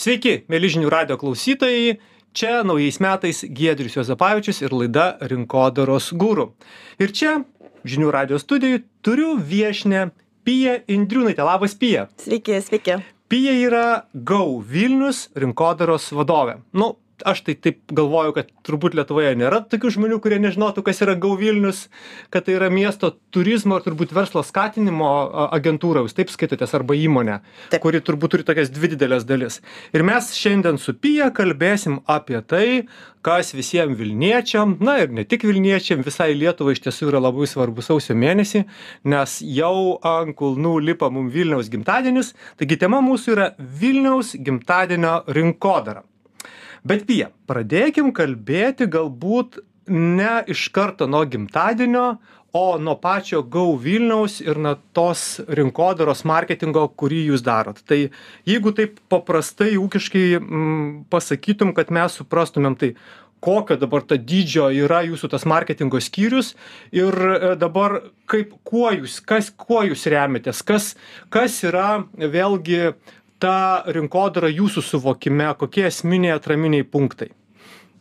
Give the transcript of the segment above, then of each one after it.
Sveiki, mėly žinių radio klausytojai. Čia naujais metais Giedrius Jozapavičius ir laida Rinkodaros gūrų. Ir čia žinių radio studijai turiu viešinę Pija Indriūnaitė. Labas, Pija. Sveiki, sveiki. Pija yra GAU Vilnius rinkodaros vadovė. Nu, aš tai taip galvoju kad turbūt lietuvoje nėra tokių žmonių kurie nežinotų kas yra go vilnius kad tai yra miesto turizmo ir turbūt verslo skatinimo agentūra. Jūs taip skaitotės arba įmonė kuri turbūt turi tokias dvi dideles dalis. Ir mes šiandien su pija kalbėsim apie tai kas visiem vilniečiam na ir ne tik vilniečiam visai lietuvai iš tiesų yra labai svarbu sausio mėnesį nes jau ant kulnų lipa mum vilniaus gimtadienis. Taigi tema mūsų yra vilniaus gimtadienio rinkodara bet pija pradėkim kalbėti galbūt ne iš karto nuo gimtadienio o nuo pačio go vilniaus ir nuo tos rinkodaros marketingo kurį jūs darot. Tai jeigu taip paprastai ūkiškai mm, pasakytum kad mes suprastumėm tai kokio dabar ta dydžio yra jūsų tas marketingo skyrius ir e, dabar kaip kuo jūs kas kuo jūs remiatės kas kas yra vėlgi ta rinkodara jūsų suvokime kokie esminiai atraminiai punktai?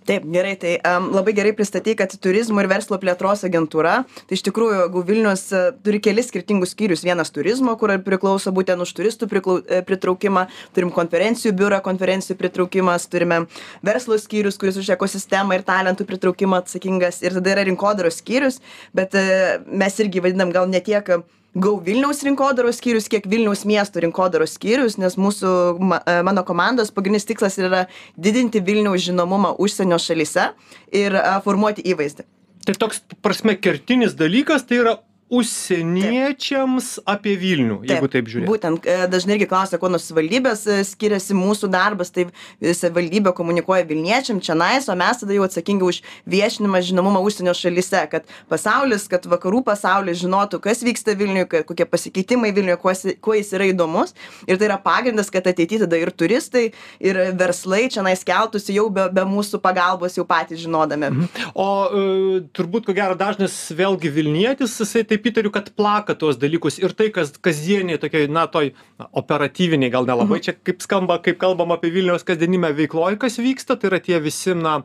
Taip, gerai, tai um, labai gerai pristatyti, kad turizmo ir verslo plėtros agentūra, tai iš tikrųjų, jeigu Vilnius uh, turi kelis skirtingus skyrius, vienas turizmo, kur priklauso būtent už turistų priklau, e, pritraukimą, turim konferencijų biurą, konferencijų pritraukimas, turime verslo skyrius, kuris už ekosistemą ir talentų pritraukimą atsakingas, ir tada yra rinkodaros skyrius, bet uh, mes irgi vadinam gal ne tiek uh, go vilniaus rinkodaros skyrius kiek vilniaus miesto rinkodaros skyrius nes mūsų ma e, mano komandos pagrindinis tikslas ir yra didinti vilniaus žinomumą užsienio šalyse ir formuoti įvaizdį. Tai toks prasme kertinis dalykas tai yra užsieniečiams apie Vilnių, jeigu taip, taip žiūrėtume. Būtent, e, dažnai irgi klausia, kuo nuo savivaldybės e, skiriasi mūsų darbas, tai savivaldybė komunikuoja Vilniečiam čia nais, o mes tada jau atsakingi už viešinimą žinomumą užsienio šalyse, kad pasaulis, kad vakarų pasaulis žinotų, kas vyksta Vilniuje, kokie pasikeitimai Vilniuje, kuo, kuo jis yra įdomus. Ir tai yra pagrindas, kad ateityje tada ir turistai, ir verslai čia nais keltųsi jau be, be mūsų pagalbos, jau patys žinodami. Mhm. O e, turbūt, ko gero, dažnas vėlgi Vilnietis, jisai taip taip įtariu kad plaka tuos dalykus ir tai kas kasdienėj tokioj na toj operatyvinėj gal nelabai mhm. čia kaip skamba kaip kalbam apie vilniaus kasdienybę veikloj kas vyksta tai yra tie visi na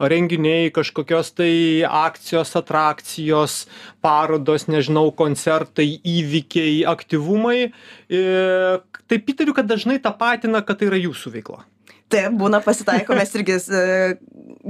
renginiai kažkokios tai akcijos atrakcijos parodos nežinau koncertai įvykiai aktyvumai i taip įtariu kad dažnai tapatina kad tai yra jūsų veikla taip būna pasitaiko mes irgi e,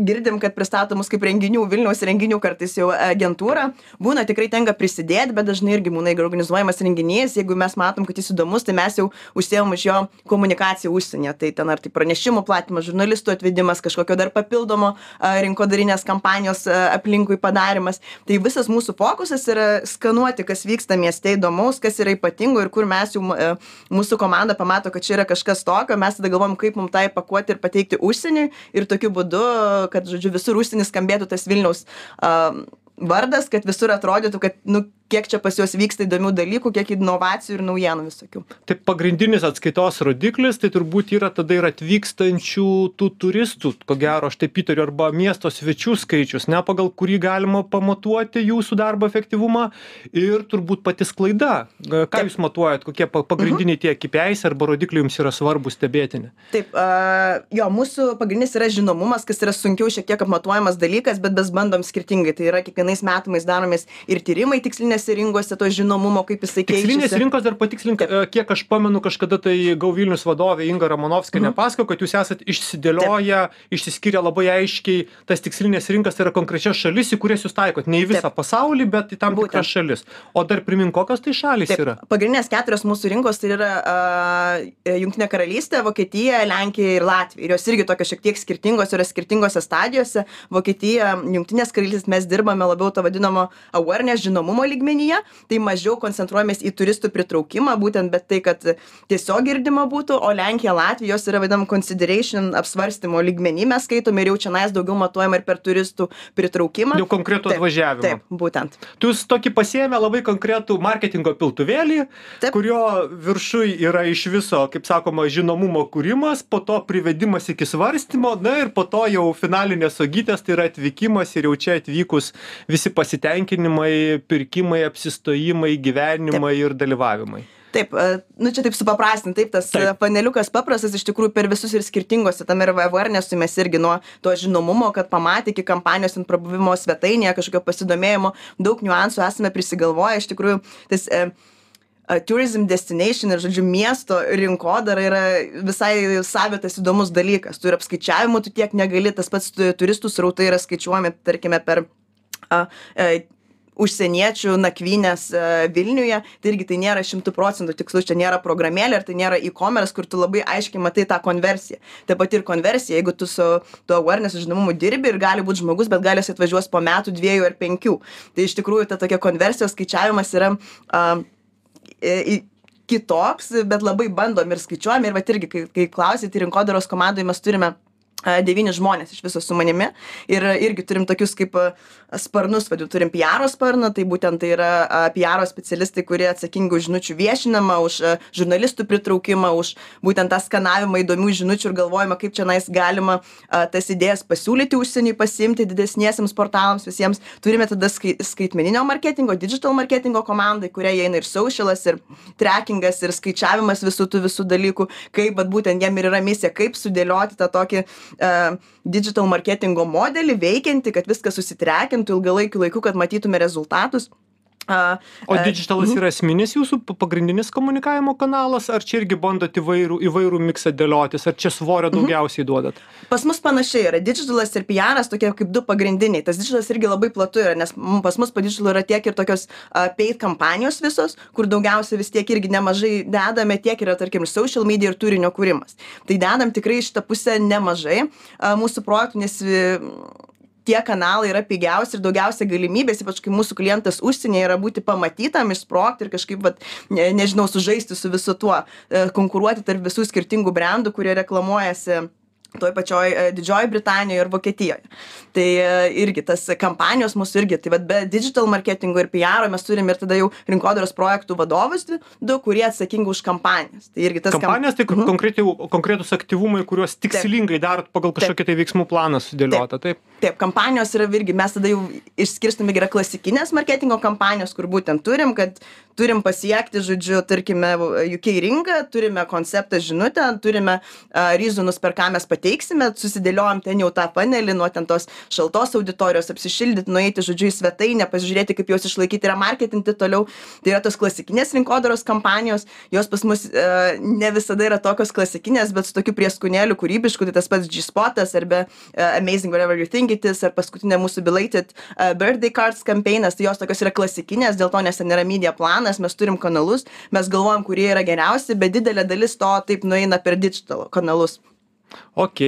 girdim kad pristato mus kaip renginių vilniaus renginių kartais jau agentūra. Būna tikrai tenka prisidėt bet dažnai irgi būna jeigu organizuojamas renginys. Jeigu mes matom kad jis įdomus tai mes jau užsiimam už jo komunikaciją užsienyje. Tai ten ar tai pranešimų platinimas žurnalistų atvedimas kažkokio dar papildomo rinkodarinės kampanijos aplinkui padarymas tai visas mūsų fokusas yra skanuoti kas vyksta mieste įdomaus kas yra ypatingo ir kur mes jau mūsų komanda pamato kad čia yra kažkas tokio. Mes tada galvojam kaip mum tą įpakuoti pakuoti ir pateikti užsieniui. Ir tokiu būdu kad žodžiu visur užsieny skambėtų tas vilniaus a vardas kad visur atrodytų kad nu kiek čia pas juos vyksta įdomių dalykų kiek inovacijų ir naujienų visokių. Tai pagrindinis atskaitos rodiklis tai turbūt yra tada ir atvykstančių tų turistų ko gero aš taip įtariu arba miesto svečių skaičius ne pagal kurį galima pamatuoti jūsų darbo efektyvumą ir turbūt pati sklaida. Ką jūs matuojat kokie pagrindiniai tie kipėais arba rodikliai jums yra svarbūs stebėtini? Taip a jo mūsų pagrindinis yra žinomumas kas yra sunkiau šiek tiek apmatuojamas dalykas bet mes bandom skirtingai. Tai yra kiekvienais metais daromės ir tyrimai tikslinės tikslinėse rinkose to žinomumo, kaip jisai keičiasi. Tikslinės rinkos dar patikslink, e, kiek aš pamenu, kažkada tai Gau Vilnius vadovė Inga Ramonovskė mhm. nepasako, kad jūs esate išsidėlioję, išsiskyrę labai aiškiai tas tikslinės rinkas, tai yra konkrečias šalis, į kurias jūs taikot. Ne į visą Taip. pasaulį, bet į tam tikras šalis. O dar primink, kokios tai šalis Taip. yra? Pagrindinės keturios mūsų rinkos tai yra uh, Junktinė karalystė, Vokietija, Lenkija ir Latvija. Ir jos irgi tokios šiek tiek skirtingos, yra skirtingose stadijose. Vokietija, Junktinės karalystės mes dirbame labiau to vadinamo awareness žinomumo lygmenį lygmenyje tai mažiau koncentruojamės į turistų pritraukimą būtent bet tai kad tiesiog girdima būtų o lenkija latvija jos yra vadinam consideration apsvarstymo lygmeny mes skaitom ir jau čionais daugiau matuojama ir per turistų pritraukimą. Jau konkretų atvažiavimą. taip būtent. Jūs tokį pasiėmę labai konkretų marketingo piltuvėlį kurio viršuj yra iš viso kaip sakoma žinomumo kūrimas po to privedimas iki svarstymo na ir po to jau finalinės uogytės tai yra atvykimas ir jau čia atvykus visi pasitenkinimai pirkimai apsistojimai gyvenimai ir dalyvavimai. Taip e, nu čia taip supaprastint taip tas Taip. e, paneliukas paprastas iš tikrųjų per visus ir skirtingose tame ir awarenessui mes irgi nuo to žinomumo kad pamatė iki kampanijos ten prabuvimo svetainėje kažkokio pasidomėjimo daug niuansų esame prisigalvoję iš tikrųjų tas e, a, tourism destination ir žodžiu miesto rinkodara yra visai savitas įdomus dalykas. Tų ir apskaičiavimų tu tiek negali tas pats tu- turistų srautai yra skaičiuojami tarkime per a, e, užsieniečių nakvynės e, Vilniuje, tai irgi tai nėra šimtų procentų tikslus, čia nėra programėlė ir tai nėra e-commerce, kur tu labai aiškiai matai tą konversiją. Taip pat ir konversija, jeigu tu su tuo awareness žinomumu dirbi ir gali būti žmogus, bet gali atvažiuos po metų, dviejų ar penkių. Tai iš tikrųjų ta tokia konversijos skaičiavimas yra uh, į- kitoks, bet labai bandom ir skaičiuojam ir va irgi, kai, kai klausėte, rinkodaros komandai mes turime a, devynis žmonės iš viso su manimi ir irgi turim tokius kaip sparnus, vadinu, turim PR sparną, tai būtent tai yra PR specialistai, kurie atsakingi už žinučių viešinimą, už žurnalistų pritraukimą, už būtent tą skanavimą įdomių žinučių ir galvojimą, kaip čia nais galima tas idėjas pasiūlyti užsieniui, pasimti didesniesiems portalams visiems. Turime tada skai, skaitmeninio marketingo, digital marketingo komandai, kurie įeina ir socialas, ir trackingas, ir skaičiavimas visų tų visų dalykų, kaip vat, būtent jiem ir yra misija, kaip sudėlioti tą tokį uh, digital marketingo modelį veikianti, kad viskas susitrekintų ilgalaikiu laiku, kad matytume rezultatus. O digitalas yra esminis jūsų pagrindinis komunikavimo kanalas, ar čia irgi bandot įvairių, įvairių miksą dėliotis, ar čia svorio daugiausiai duodat? Pas mus panašiai yra. Digitalas ir PR tokie kaip du pagrindiniai. Tas digitalas irgi labai platu yra, nes pas mus po digitalu yra tiek ir tokios paid kampanijos visos, kur daugiausia vis tiek irgi nemažai dedame, tiek yra, tarkim, social media ir turinio kūrimas. Tai dedam tikrai šitą pusę nemažai mūsų projektų, nes tie kanalai yra pigiausi ir daugiausia galimybės, ypač kai mūsų klientas užsienyje yra būti pamatytam, išsprogti ir kažkaip, vat, ne, nežinau, sužaisti su visu tuo, e, konkuruoti tarp visų skirtingų brandų, kurie reklamuojasi toj pačioj e, Didžioji Britanijoje ir Vokietijoje. Tai e, irgi tas kampanijos mūsų irgi, tai vad be digital marketingo ir PR mes turim ir tada jau rinkodaros projektų vadovus, du, kurie atsakingi už kampanijas. Tai irgi tas kam- Kampanijas tai Mhm. konkrečiai, konkretus aktyvumai, kuriuos tikslingai darot pagal kažkokį tai veiksmų planą sudėliotą, taip? Taip, kampanijos yra irgi, mes tada jau išskirstame, yra klasikinės marketingo kampanijos, kur būtent turim, kad turim pasiekti, žodžiu, tarkime, UK rinką, turime konceptą žinutę, turime uh, ryzunus, per ką mes pateiksime, susidėliojom ten jau tą panelį, nuo ten tos šaltos auditorijos apsišildyti, nueiti, žodžiu, į svetainę, pasižiūrėti, kaip juos išlaikyti ir marketinti toliau. Tai yra tos klasikinės rinkodaros kampanijos, jos pas mus uh, ne visada yra tokios klasikinės, bet su tokiu prieskonėliu kūrybišku, tai tas pats G-Spotas arba uh, Amazing Whatever You Think It Is, ar paskutinė mūsų belated uh, Birthday Cards campaignas, tai jos tokios yra klasikinės, dėl to nes ten yra media planas, mes turim kanalus, mes galvojam, kurie yra geriausi, bet didelė dalis to taip nueina per digital kanalus. Ok,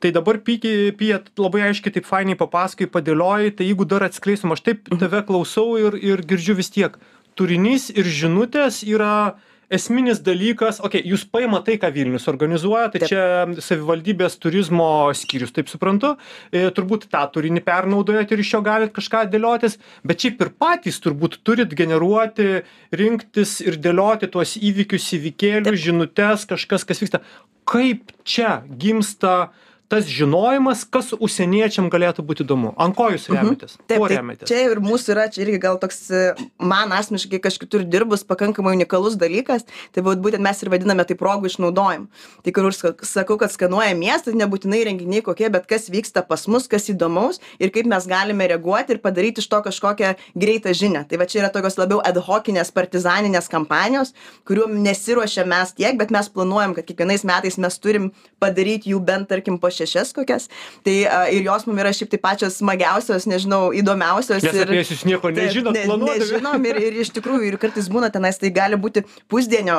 tai dabar pija labai aiškiai, taip fainiai papasakai, padėliojai, tai jeigu dar atskleisim, aš taip tave klausau ir, ir girdžiu vis tiek, turinys ir žinutės yra esminis dalykas, okay, jūs paima tai, ką Vilnius organizuoja, tai Taip. čia savivaldybės turizmo skyrius, taip suprantu, e, turbūt tą turinį pernaudojat ir iš jo galit kažką dėliotis, bet šiaip ir patys turbūt turit generuoti, rinktis ir dėlioti tuos įvykius, įvykėlius, žinutes, kažkas, kas vyksta. Kaip čia gimsta tas žinojimas, kas užsieniečiam galėtų būti įdomu? Ant ko jūs remitės? Taip, Kuo tai remitės? čia ir mūsų yra, čia irgi gal toks, e, man asmeniškai kažkitur dirbus, pakankamai unikalus dalykas, tai būt- būtent mes ir vadiname tai progų išnaudojimu. Tai kur ska- sakau, kad skanuoja miestas, nebūtinai renginiai kokie, bet kas vyksta pas mus, kas įdomaus ir kaip mes galime reaguoti ir padaryti iš to kažkokią greitą žinią. Tai va čia yra tokios labiau ad hocinės partizaninės kampanijos, kuriuom nesiruošia mes tiek, bet mes planuojam, kad kiekvienais metais mes turim padaryti jų bent, tarkim, po šešias kokias. Tai a, ir jos mums yra šiaip tai pačios smagiausios, nežinau, įdomiausios. Nes ir... jūs nieko nežinot, ne- planuodami. Nežinom ir, ir iš tikrųjų, ir kartais būna tenais, tai gali būti pusdienio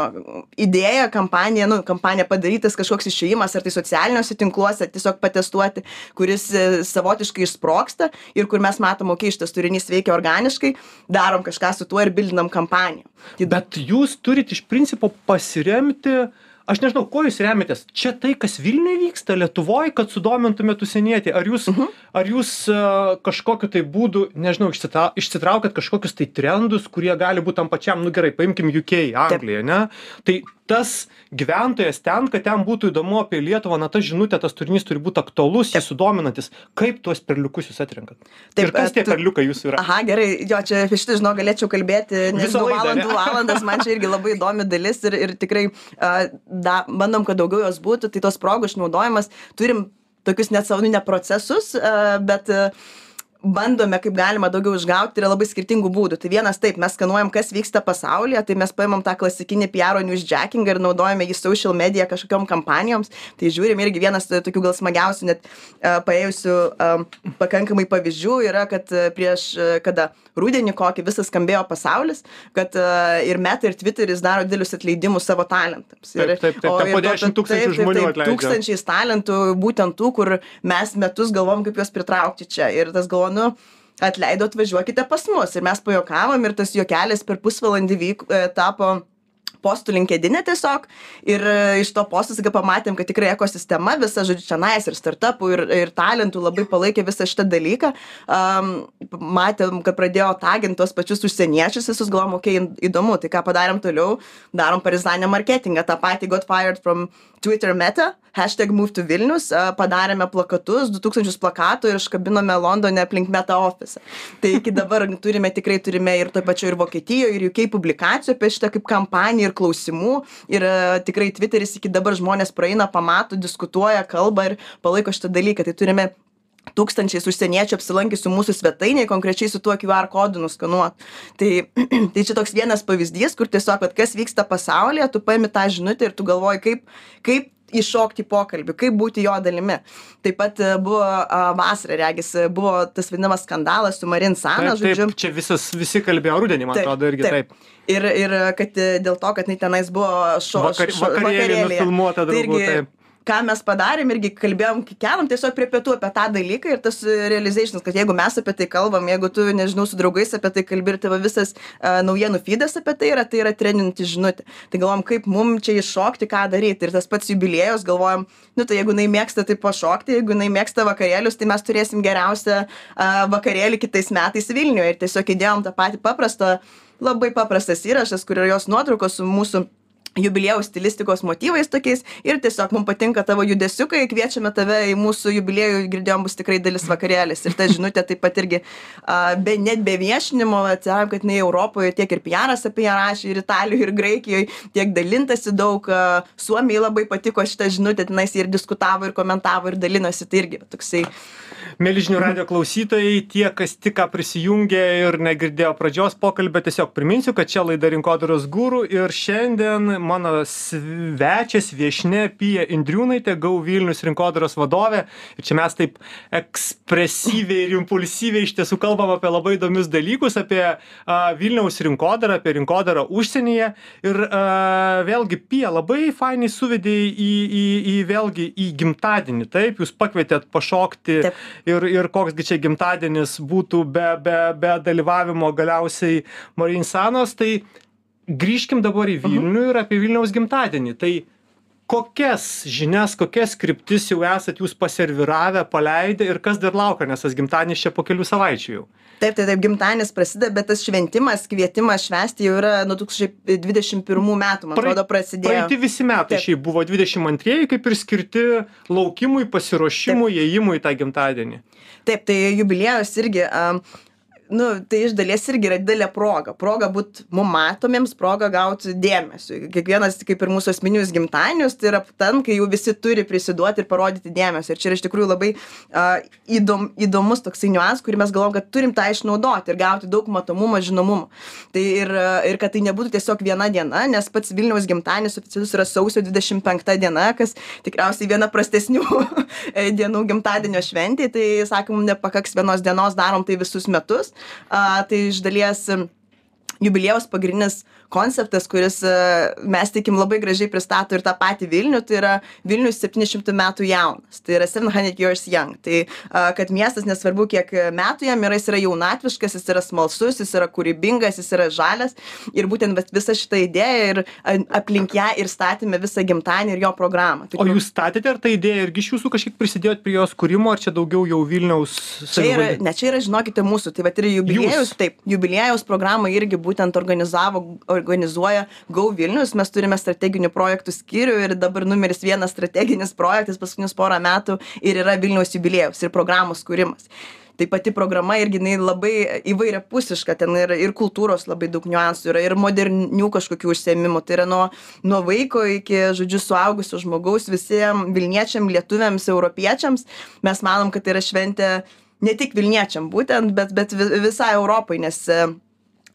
idėja, kampanija, nu, kampanija padarytas kažkoks išėjimas, ar tai socialiniuose tinkluose tiesiog patestuoti, kuris e, savotiškai išsproksta ir kur mes matom, okei, šitas turinys veikia organiškai, darom kažką su tuo ir bildinam kampaniją. Tai Bet jūs turit iš principo pasiremti, aš nežinau, ko jūs remitės. Čia tai, kas Vilniuje vyksta, Lietuvoje, kad sudomintumėt užsienietį. Ar jūs, Mhm. ar jūs uh, kažkokiu tai būdu, nežinau, išsitra, išsitraukėt kažkokius tai trendus, kurie gali būti tam pačiam, nu gerai, paimkim UK, Angliją, ne? Tai tas gyventojas ten kad jam būtų įdomu apie lietuvą na ta žinutė tas turinys turi būt aktualus jį sudominantis. Kaip tuos perliukus jūs atrenkat? Ir kas tie tu- perliukai jūsų yra? Aha, gerai, jo, čia apie šitą, žinau, galėčiau kalbėti nežinau, valandų, valandas, man čia irgi labai įdomi dalis ir, ir tikrai uh, da, bandom, kad daugiau jos būtų, tai tos progų išnaudojimas, turim tokius net savo ne procesus, uh, bet uh, bandome kaip galima daugiau išgauti yra labai skirtingų būdų. Tai vienas taip mes skanuojam kas vyksta pasaulyje tai mes paimam tą klasikinį piaro newsjackingą ir naudojame jį social media kažkokiom kampanijoms. Tai žiūrim irgi vienas tokių gal smagiausių net e, paėjusių e, pakankamai pavyzdžių yra kad e, prieš kada rudenį kokį visas skambėjo pasaulis kad e, ir meta ir tviteris daro didelius atleidimus savo talentams. Ir, Taip, taip, taip, o po ir to- 10 tūkstančių žmonių taip, atleidžia. tūkstančiais talentų būtent tų kur mes metus galvom kaip juos pritraukti čia. Ir tas galvoju nu atleido atvažiuokite pas mus. Ir mes pajuokavom ir tas juokelis per pusvalandį vyk e, tapo postų linkedine tiesiog. Ir e, iš to posto staiga pamatėm kad tikrai ekosistema visa žodžiu čionais ir startapų ir ir talentų labai palaikė visą šitą dalyką. Am, matėm kad pradėjo tagint tuos pačius užsieniečius visus galvojom okei įdomu tai ką padarėm toliau? Darom parizdanę marketingą. Tą patį got fired from twitter meta hashtag move to vilnius padarėme plakatus du tūkstančius plakatų ir iškabinome londone aplink meta ofisą. Tai iki dabar turime tikrai turime ir toj pačioj ir vokietijoj ir uk publikacijų apie šitą kaip kampaniją ir klausimų ir a, tikrai tviteris iki dabar žmonės praeina pamato diskutuoja kalba ir palaiko šitą dalyką tai turime tūkstančiais užsieniečių apsilankiusių mūsų svetainėj konkrečiai su tuo QR kodu nuskanuot. Tai, tai čia toks vienas pavyzdys, kur tiesiog, kad kas vyksta pasaulyje, tu paimi tą žinutę ir tu galvoji, kaip, kaip įšokti į pokalbį, kaip būti jo dalimi. Taip pat e, buvo vasarą, regis, e, buvo tas vadinamas skandalas su Marin Sana, taip, žodžiu. taip čia visas visi kalbėjo rudenį man atrodo irgi taip Ir, ir kad e, dėl to, kad tenais buvo šo, Vakar- vakarėly vakarėlyje. nufilmuota Tai draugų, irgi, taip. Ką mes padarėm, irgi kalbėjom, keliam tiesiog prie pietų apie tą dalyką ir tas e, realizations, kad jeigu mes apie tai kalbam, jeigu tu, nežinau, su draugais apie tai kalbi ir tavo visas uh, naujienų feedas apie tai yra, tai yra treninti žinutė. Tai galvom, kaip mum čia iššokti, ką daryti. Ir tas pats jubiliejus, galvojam, nu tai jeigu jinai mėgsta tai pašokti, jeigu jinai mėgsta vakarėlius, tai mes turėsim geriausią uh, vakarėlį kitais metais Vilniuje. Ir tiesiog įdėjom tą patį paprastą, labai paprastas įrašas, kur yra jos nuotraukos su mūsų jubiliejaus stilistikos motyvais tokiais ir tiesiog mums patinka tavo judesiukai, kviečiame tave į mūsų jubiliejų, girdėjom, bus tikrai dalis vakarėlis. Ir ta žinutė taip pat irgi, a, be, net be viešinimo, atsiprašau, kad ne Europoje tiek ir piaras apie ją rašė, ir Italijoje, ir Graikijoje, tiek dalintasi daug. a, Suomijai labai patiko šitą žinutę, tenais ir diskutavo, ir komentavo, ir dalinosi. Tai irgi toksai Mėlyžinių radio klausytojai, tie, kas tik ką prisijungė ir negirdėjo pradžios pokalbio, tiesiog priminsiu, kad čia laida Rinkodaros gūrų ir šiandien mano svečias viešne Pija Indriūnaitė, Gau Vilnius rinkodaros vadovė. Ir čia mes taip ekspresyviai ir impulsyviai iš tiesų kalbam apie labai įdomius dalykus, apie a, Vilniaus rinkodarą, apie rinkodarą užsienyje. Ir a, vėlgi, Pija labai fainai suvedė į, į, į vėlgi į gimtadienį. Taip, jūs pakvietėt pašokti Taip. Ir, ir koksgi čia gimtadienis būtų be, be, be dalyvavimo galiausiai Marinsanos, tai grįžkim dabar į Vilnių ir apie Vilniaus gimtadienį. Tai kokias žinias, kokias kryptis jau esat jūs paserviravę, paleidę ir kas dar laukia, nes tas gimtadienis čia po kelių savaičių jau. Taip, tai taip, gimtadienis prasideda, bet tas šventimas, kvietimas švęsti jau yra nuo 2021 metų, man atrodo, prasidėjo. Praeiti visi metai šiaip buvo 22 kaip ir skirti laukimui, pasiruošimui, įėjimui į tą gimtadienį. Taip, tai jubiliejus irgi, um, nu, tai iš dalies irgi yra didelė proga. Proga būti mum matomiems, proga gauti dėmesio. Kiekvienas, kaip ir mūsų asmeninius gimtadienius, tai yra ten, kai jau visi turi prisiduoti ir parodyti dėmesio. Ir čia yra iš tikrųjų labai uh, įdom, įdomus toksai niuans, kurį mes galvom, kad turim tą išnaudoti ir gauti daug matomumo, žinomumo. Tai ir, ir kad tai nebūtų tiesiog viena diena, nes pats Vilniaus gimtadienis oficialus yra sausio 25 diena, kas tikriausiai viena prastesnių dienų gimtadienio šventė. Tai, sakom, nepakaks vienos dienos, darom tai visus metus. A, tai iš dalies jubiliejaus pagrindinis konceptas, kuris e, mes tikim labai gražiai pristato ir tą patį Vilnių, tai yra Vilnius 700 metų jaunas, tai yra 700 years young. Tai a, kad miestas nesvarbu, kiek metų jam yra, jis yra jaunatviškas, jis yra smalsus, jis yra kūrybingas, jis yra žalias ir būtent visa šita idėja ir a, aplink ją ir statėme visą gimtadienį ir jo programą. Tai O jūs statėte ar ta idėja irgi iš jūsų kažkiek prisidėjot prie jos kūrimo, ar čia daugiau jau Vilniaus Čia yra, ne, čia yra, žinokite, mūsų, tai va ir jubiliejus, Jūs? taip, jubiliejaus programą irgi būtent organizavo, organizuoja Go Vilnius, mes turime strateginių projektų skyrių ir dabar numeris vienas strateginis projektas paskutinius porą metų ir yra Vilniaus jubiliejus ir programos kūrimas. Tai pati programa irgi jinai labai įvairiapusiška ten ir ir kultūros labai daug niuansų yra ir modernių kažkokių užsiėmimų. Tai yra nuo nuo vaiko iki žodžiu suaugusio žmogaus visiem vilniečiam lietuviams europiečiams. Mes manom kad tai yra šventė ne tik vilniečiam būtent bet bet vi visai europai nes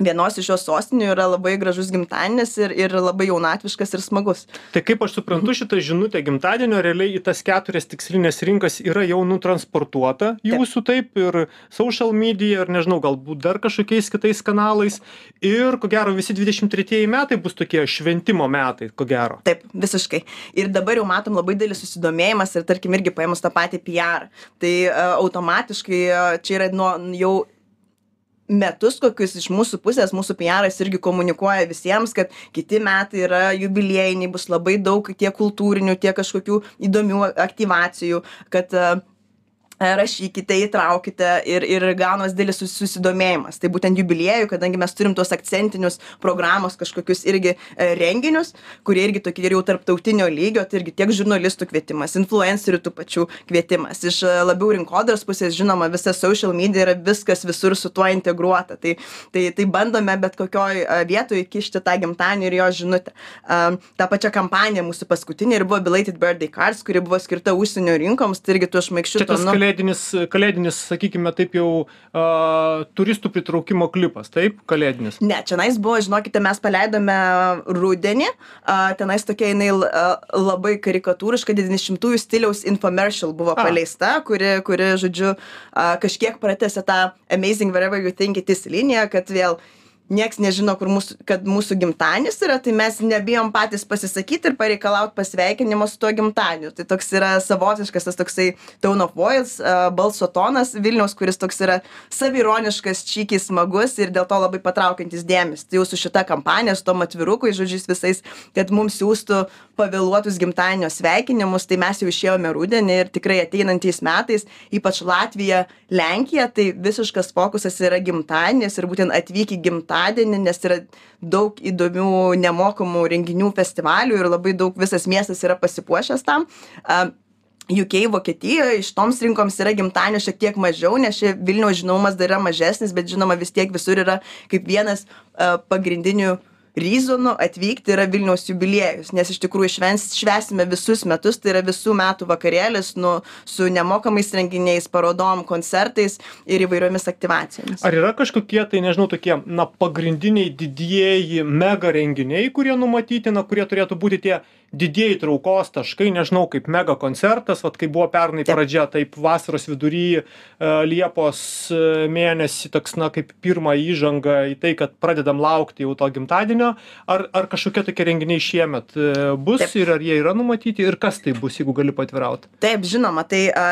vienos iš jos sostinių yra labai gražus gimtadienis ir ir labai jaunatviškas ir smagus. Tai kaip aš suprantu šita žinutė gimtadienio realiai į tas keturias tikslines rinkas yra jau nutransportuota jūsų taip ir social media ir nežinau galbūt dar kažkokiais kitais kanalais. Ir ko gero visi dvidešim tretieji metai bus tokie šventimo metai ko gero. Taip visiškai. Ir dabar jau matom labai didelis susidomėjimas ir tarkim irgi paėmus tą patį piarą tai automatiškai čia yra nuo jau metus kokius iš mūsų pusės mūsų piaras irgi komunikuoja visiems kad kiti metai yra jubiliejiniai bus labai daug tiek kultūrinių tiek kažkokių įdomių aktyvacijų kad rašykite įtraukite ir ir gaunas didelis susidomėjimas. Tai būtent jubiliejui kadangi mes turim tuos akcentinius programos kažkokius irgi renginius kurie irgi tokie ir jau tarptautinio lygio tai irgi tiek žurnalistų kvietimas influencerių tų pačių kvietimas. Iš labiau rinkodaros pusės žinoma visa social media yra viskas visur su tuo integruota. Tai tai tai bandome bet kokioj vietoj įkišti tą gimtadienį ir jo žinutę. A ta pačia kampanija mūsų paskutinė ir buvo belated birthday cards kuri buvo skirta užsienio rinkoms tai irgi tuo šmaikščiu tonu kalėdinis kalėdinis sakykime taip jau a, turistų pritraukimo klipas taip? Kalėdinis. Ne čionais buvo žinokite mes paleidome rudenį a, tenais tokia jinai a, labai karikatūriška devyniasdešimtųjų stiliaus infomercial buvo paleista kuri kuri žodžiu a, kažkiek pratęsė tą amazing wherever you think it is liniją kad vėl nieks nežino mūsų kad mūsų gimtadienis yra tai mes nebijom patys pasisakyt ir pareikalaut pasveikinimo su tuo gimtadieniu. Tai toks yra savotiškas tas toksai tone of voice balso tonas vilniaus kuris toks yra saviironiškas čykiai smagus ir dėl to labai patraukiantis dėmesį. Tai jau su šita kampanija su tom atvirukais žodžiais visais kad mums siųstų pavėluotus gimtadienio sveikinimus tai mes jau išėjome rudenį ir tikrai ateinančiais metais ypač latvija lenkija tai visiškas fokusas yra gimtadienis ir būtent atvyk į gimtadienį gimtadienį nes yra daug įdomių nemokamų renginių festivalių ir labai daug visas miestas yra pasipuošęs tam. UK, Vokietijoje iš toms rinkoms yra gimtadienio šiek tiek mažiau, nes čia Vilniaus žinomumas dar yra mažesnis, bet žinoma vis tiek visur yra kaip vienas pagrindinių uh, ryzonų atvykti yra vilniaus jubiliejus nes iš tikrųjų švens švęsime visus metus tai yra visų metų vakarėlis nu su nemokamais renginiais parodom koncertais ir įvairiomis aktyvacijomis. Ar yra kažkokie tai nežinau tokie na pagrindiniai didieji mega renginiai kurie numatyti na kurie turėtų būti tie didieji traukos taškai nežinau kaip mega koncertas vat kaip buvo pernai pradžia taip vasaros vidury liepos mėnesį toks na kaip pirma įžanga į tai kad pradedam laukti jau to gimtadienio ar ar kažkokie tokie renginiai šiemet e, bus taip. ir ar jie yra numatyti ir kas tai bus, jeigu gali patvirauti? Taip, žinoma, tai a,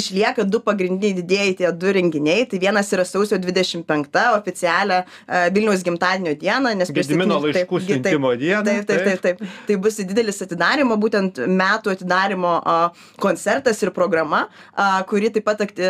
išlieka du pagrindiniai didėjai tie du renginiai. Tai vienas yra sausio 25 oficialią a, Vilniaus gimtadienio dieną, nes Gedimino laiškų siuntimo dieną. Taip, taip, taip, taip, taip. Tai bus didelis atidarimo, būtent metų atidarimo a, koncertas ir programa, kuri taip pat akti,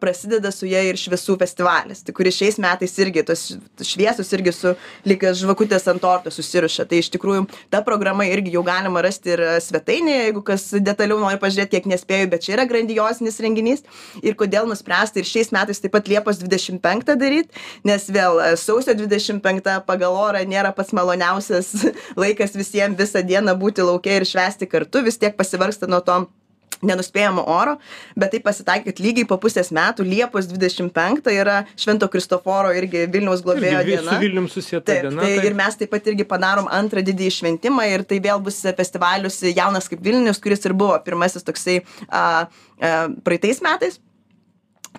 prasideda su jie ir šviesų festivalis, tai kuris šiais metais irgi tos šviesus irgi su lyg žvakutės ant torto susiriša. Tai iš tikrųjų ta programa irgi jau galima rasti ir svetainėje jeigu kas detaliau nori pažiūrėt kiek nespėju bet čia yra grandiosinis renginys. Ir kodėl nuspręsta ir šiais metais taip pat liepos dvidešim penktą daryt nes vėl sausio dvidešim penkta pagal orą nėra pats maloniausias laikas visiem visą dieną būti lauke ir švęsti kartu vis tiek pasivargsta nuo to nenuspėjamo oro bet taip pasitaikė kad lygiai po pusės metų liepos dvidešim penktą yra švento kristoforo irgi vilniaus globėjo diena. su vilnium susieta taip diena tai ir mes taip pat irgi padarom antrą didįjį šventimą ir tai vėl bus festivalis jaunas kaip vilnius kuris ir buvo pirmasis toksai a a praeitais metais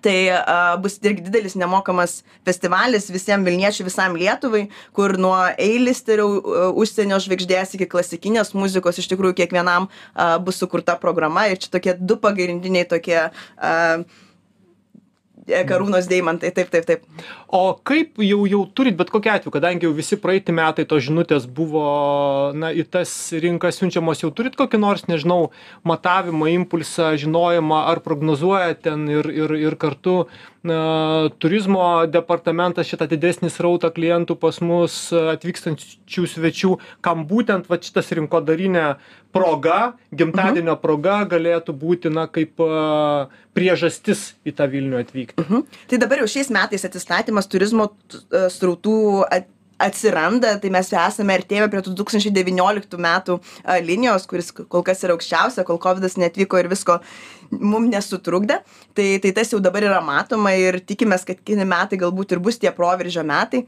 tai a, bus irgi didelis nemokamas festivalis visiem vilniečiui visam lietuvai kur nuo eilisterių užsienio žvaigždės iki klasikinės muzikos iš tikrųjų kiekvienam a, bus sukurta programa. Ir čia tokie du pagrindiniai tokie a, karūnos deimantai, taip, taip, taip. O kaip jau, jau turit, bet kokia atveju, kadangi jau visi praeiti metai tos žinutės buvo, na, į tas rinkas siunčiamos, jau turit kokį nors, nežinau, matavimą, impulsą, žinojimą, ar prognozuojat ten ir, ir, ir kartu na, turizmo departamentas šitą didesnį srautą klientų pas mus atvykstančių svečių, kam būtent va, šitas rinkodarinė proga, gimtadienio proga galėtų būti, na, kaip priežastis į tą Vilnių atvykti. -huh. Tai dabar jau šiais metais atsistatymas turizmo srautų at, atsiranda, tai mes esame artėjame prie tų 2019 metų linijos, kuris kol kas yra aukščiausia, kol COVID netvyko ir visko mums nesutrukdė. Tai, tai tas jau dabar yra matoma ir tikimės, kad kini metai galbūt ir bus tie proveržio metai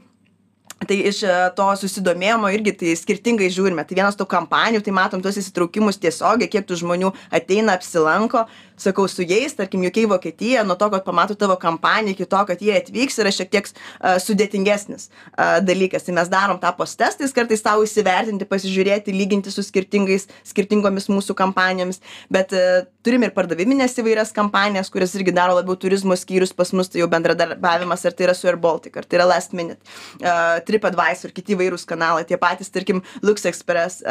tai iš e, to susidomėjimo irgi tai skirtingai žiūrime. Tai vienas tų kampanijų tai matom tuos įsitraukimus tiesiogiai kiek tų žmonių ateina apsilanko. Sakau su jais tarkim uk vokietija nuo to kad pamato tavo kampaniją iki to kad jie atvyks yra šiek tiek uh, sudėtingesnis uh, dalykas. Tai mes darom tą post testais kartais tau įsivertinti pasižiūrėti lyginti su skirtingais skirtingomis mūsų kampanijomis. Bet turim ir pardavimines įvairias kampanijas kurias irgi daro labiau turizmo skyrius pas mus tai jau bendradarbiavimas ar tai yra su air baltic ar tai yra last minute uh, tripadvisor kiti įvairūs kanalai tie patys tarkim lux express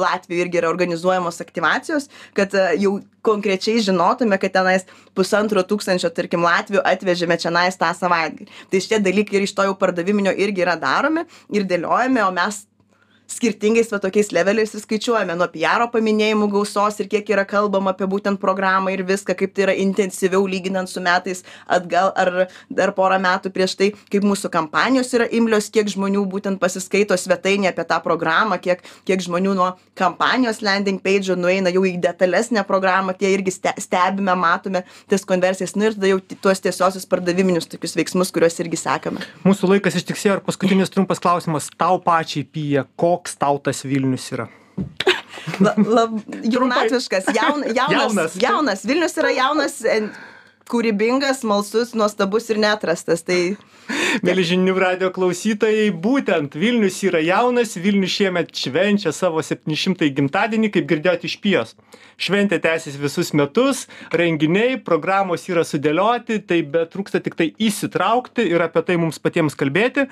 latvijoj irgi yra organizuojamos aktyvacijos kad jau konkrečiai žinotume kad tenais pusantro tūkstančio tarkim latvių atvežėme čionais tą savaitgalį. Tai šitie dalykai ir iš to jau pardaviminio irgi yra daromi ir dėliojami o mes skirtingais va tokiais leveliais ir skaičiuojame nuo piaro paminėjimų gausos ir kiek yra kalbama apie būtent programą ir viską kaip tai yra intensyviau lyginant su metais atgal ar dar porą metų prieš tai kaip mūsų kampanijos yra imlios kiek žmonių būtent pasiskaito svetainėje apie tą programą kiek kiek žmonių nuo kampanijos landing peidžo nueina jau į detalesnę programą tie irgi ste stebime matome tas konversijas nu ir tada jau tuos tiesiosios pardaviminius tokius veiksmus kuriuos irgi sekame. Mūsų laikas ištiksėjo ir paskutinis trumpas klausimas tau pačiai pija ko koks tau tas Vilnius yra? La, la, jaunatviškas, jaun, jaunas, jaunas. jaunas. Vilnius yra jaunas, kūrybingas, malsus, nuostabus ir netrastas. Tai... Mėly žinių radio klausytojai, būtent Vilnius yra jaunas, Vilnius šiemet švenčia savo 700 gimtadienį, kaip girdėjote iš pijos. Šventė tęsis visus metus, renginiai, programos yra sudėlioti, tai bet trūksta tik tai įsitraukti ir apie tai mums patiems kalbėti.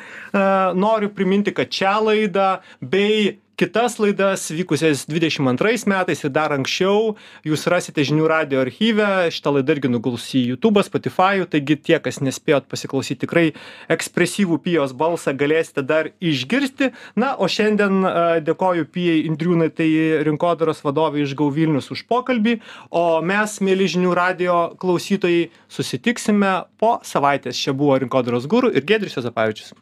Noriu priminti, kad šią laidą bei kitas laidas vykusias dvidešim antrais metais ir dar anksčiau. Jūs rasite žinių radijo archyve. Šita laida irgi nuguls į jutubą spotifajų taigi tie kas nespėjot pasiklausyt tikrai ekspresyvų pijos balsą galėsite dar išgirsti. Na o šiandien dėkoju pijai indriūnaitei rinkodaros vadovei iš go vilnius už pokalbį. O mes mieli žinių radijo klausytojai susitiksime po savaitės. Čia buvo rinkodaros guru ir giedrius juozapavičius